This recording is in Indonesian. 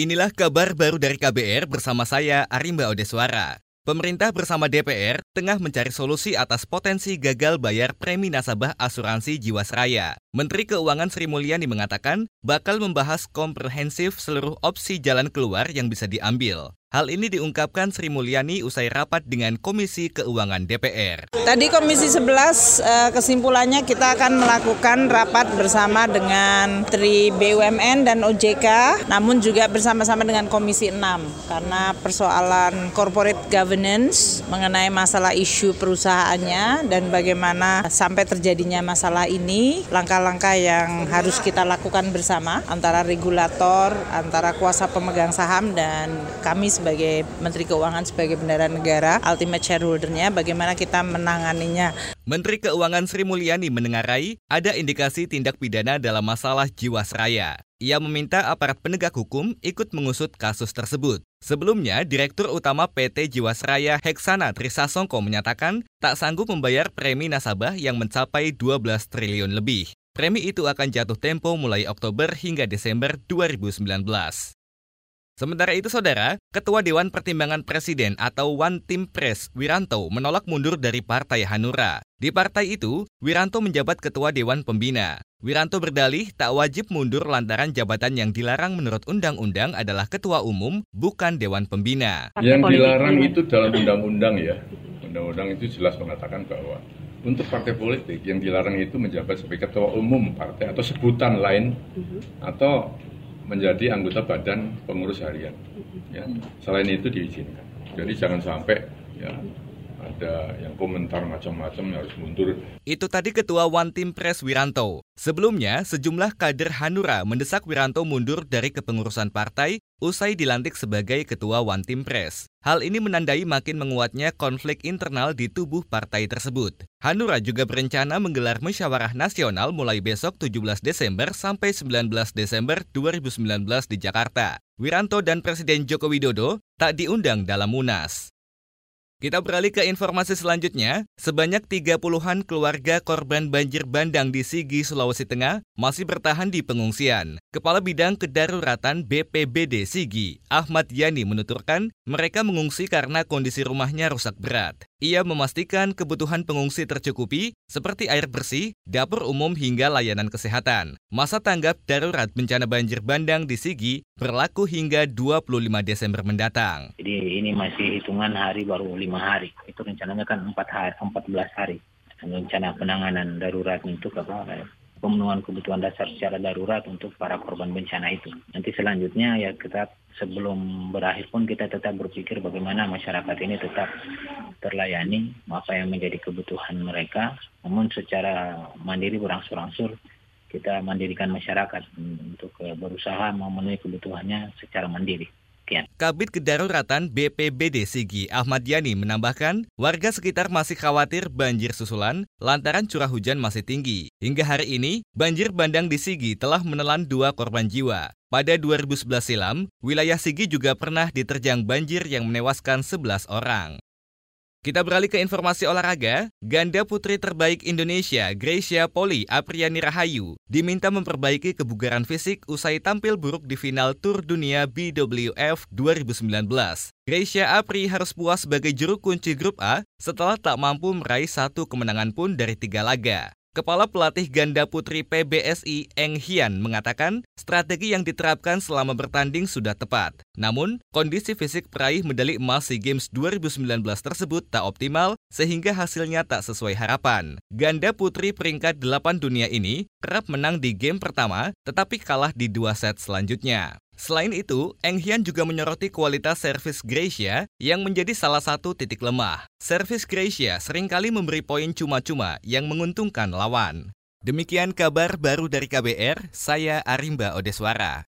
Inilah kabar baru dari KBR bersama saya Arimba Odeswara. Pemerintah bersama DPR tengah mencari solusi atas potensi gagal bayar premi nasabah asuransi Jiwasraya. Menteri Keuangan Sri Mulyani mengatakan bakal membahas komprehensif seluruh opsi jalan keluar yang bisa diambil. Hal ini diungkapkan Sri Mulyani usai rapat dengan Komisi Keuangan DPR. Tadi Komisi 11 eh, kesimpulannya kita akan melakukan rapat bersama dengan Tri BUMN dan OJK, namun juga bersama-sama dengan Komisi 6 karena persoalan corporate governance mengenai masalah isu perusahaannya dan bagaimana sampai terjadinya masalah ini, langkah-langkah yang harus kita lakukan bersama antara regulator, antara kuasa pemegang saham dan kami sebagai Menteri Keuangan sebagai bendara negara, ultimate shareholdernya, bagaimana kita menanganinya. Menteri Keuangan Sri Mulyani mendengarai ada indikasi tindak pidana dalam masalah Jiwasraya. Ia meminta aparat penegak hukum ikut mengusut kasus tersebut. Sebelumnya, Direktur Utama PT Jiwasraya Heksana Trisasongko menyatakan tak sanggup membayar premi nasabah yang mencapai 12 triliun lebih. Premi itu akan jatuh tempo mulai Oktober hingga Desember 2019. Sementara itu, saudara, Ketua Dewan Pertimbangan Presiden atau One Team Press Wiranto menolak mundur dari Partai Hanura. Di partai itu, Wiranto menjabat Ketua Dewan Pembina. Wiranto berdalih tak wajib mundur lantaran jabatan yang dilarang menurut undang-undang adalah Ketua Umum, bukan Dewan Pembina. Yang dilarang itu dalam undang-undang ya. Undang-undang itu jelas mengatakan bahwa untuk partai politik yang dilarang itu menjabat sebagai ketua umum partai atau sebutan lain atau menjadi anggota badan pengurus harian. Ya. Selain itu diizinkan. Jadi jangan sampai ya ada yang komentar macam-macam harus mundur. Itu tadi Ketua One Team Press Wiranto. Sebelumnya, sejumlah kader Hanura mendesak Wiranto mundur dari kepengurusan partai usai dilantik sebagai Ketua One Team Press. Hal ini menandai makin menguatnya konflik internal di tubuh partai tersebut. Hanura juga berencana menggelar musyawarah nasional mulai besok 17 Desember sampai 19 Desember 2019 di Jakarta. Wiranto dan Presiden Joko Widodo tak diundang dalam Munas. Kita beralih ke informasi selanjutnya. Sebanyak 30-an keluarga korban banjir bandang di Sigi, Sulawesi Tengah masih bertahan di pengungsian. Kepala Bidang Kedaruratan BPBD Sigi, Ahmad Yani menuturkan mereka mengungsi karena kondisi rumahnya rusak berat. Ia memastikan kebutuhan pengungsi tercukupi seperti air bersih, dapur umum hingga layanan kesehatan. Masa tanggap darurat bencana banjir bandang di Sigi berlaku hingga 25 Desember mendatang. Jadi ini masih hitungan hari baru lima hari. Itu rencananya kan 4 hari, 14 hari. Rencana penanganan darurat untuk apa? Pemenuhan kebutuhan dasar secara darurat untuk para korban bencana itu. Nanti selanjutnya ya kita sebelum berakhir pun kita tetap berpikir bagaimana masyarakat ini tetap terlayani apa yang menjadi kebutuhan mereka, namun secara mandiri berangsur-angsur kita mandirikan masyarakat untuk berusaha memenuhi kebutuhannya secara mandiri. Kabit Kedaruratan BPBD Sigi Ahmad Yani menambahkan, warga sekitar masih khawatir banjir susulan lantaran curah hujan masih tinggi. Hingga hari ini, banjir bandang di Sigi telah menelan dua korban jiwa. Pada 2011 silam, wilayah Sigi juga pernah diterjang banjir yang menewaskan 11 orang. Kita beralih ke informasi olahraga. Ganda putri terbaik Indonesia, Gracia Poli Apriani Rahayu, diminta memperbaiki kebugaran fisik usai tampil buruk di final Tour Dunia BWF 2019. Gracia Apri harus puas sebagai juru kunci grup A setelah tak mampu meraih satu kemenangan pun dari tiga laga. Kepala Pelatih Ganda Putri PBSI Eng Hian mengatakan strategi yang diterapkan selama bertanding sudah tepat. Namun, kondisi fisik peraih medali emas SEA Games 2019 tersebut tak optimal sehingga hasilnya tak sesuai harapan. Ganda Putri peringkat 8 dunia ini kerap menang di game pertama tetapi kalah di dua set selanjutnya. Selain itu, Eng Hian juga menyoroti kualitas servis Gracia yang menjadi salah satu titik lemah. Servis Gracia sering kali memberi poin cuma-cuma yang menguntungkan lawan. Demikian kabar baru dari KBR, saya Arimba Odeswara.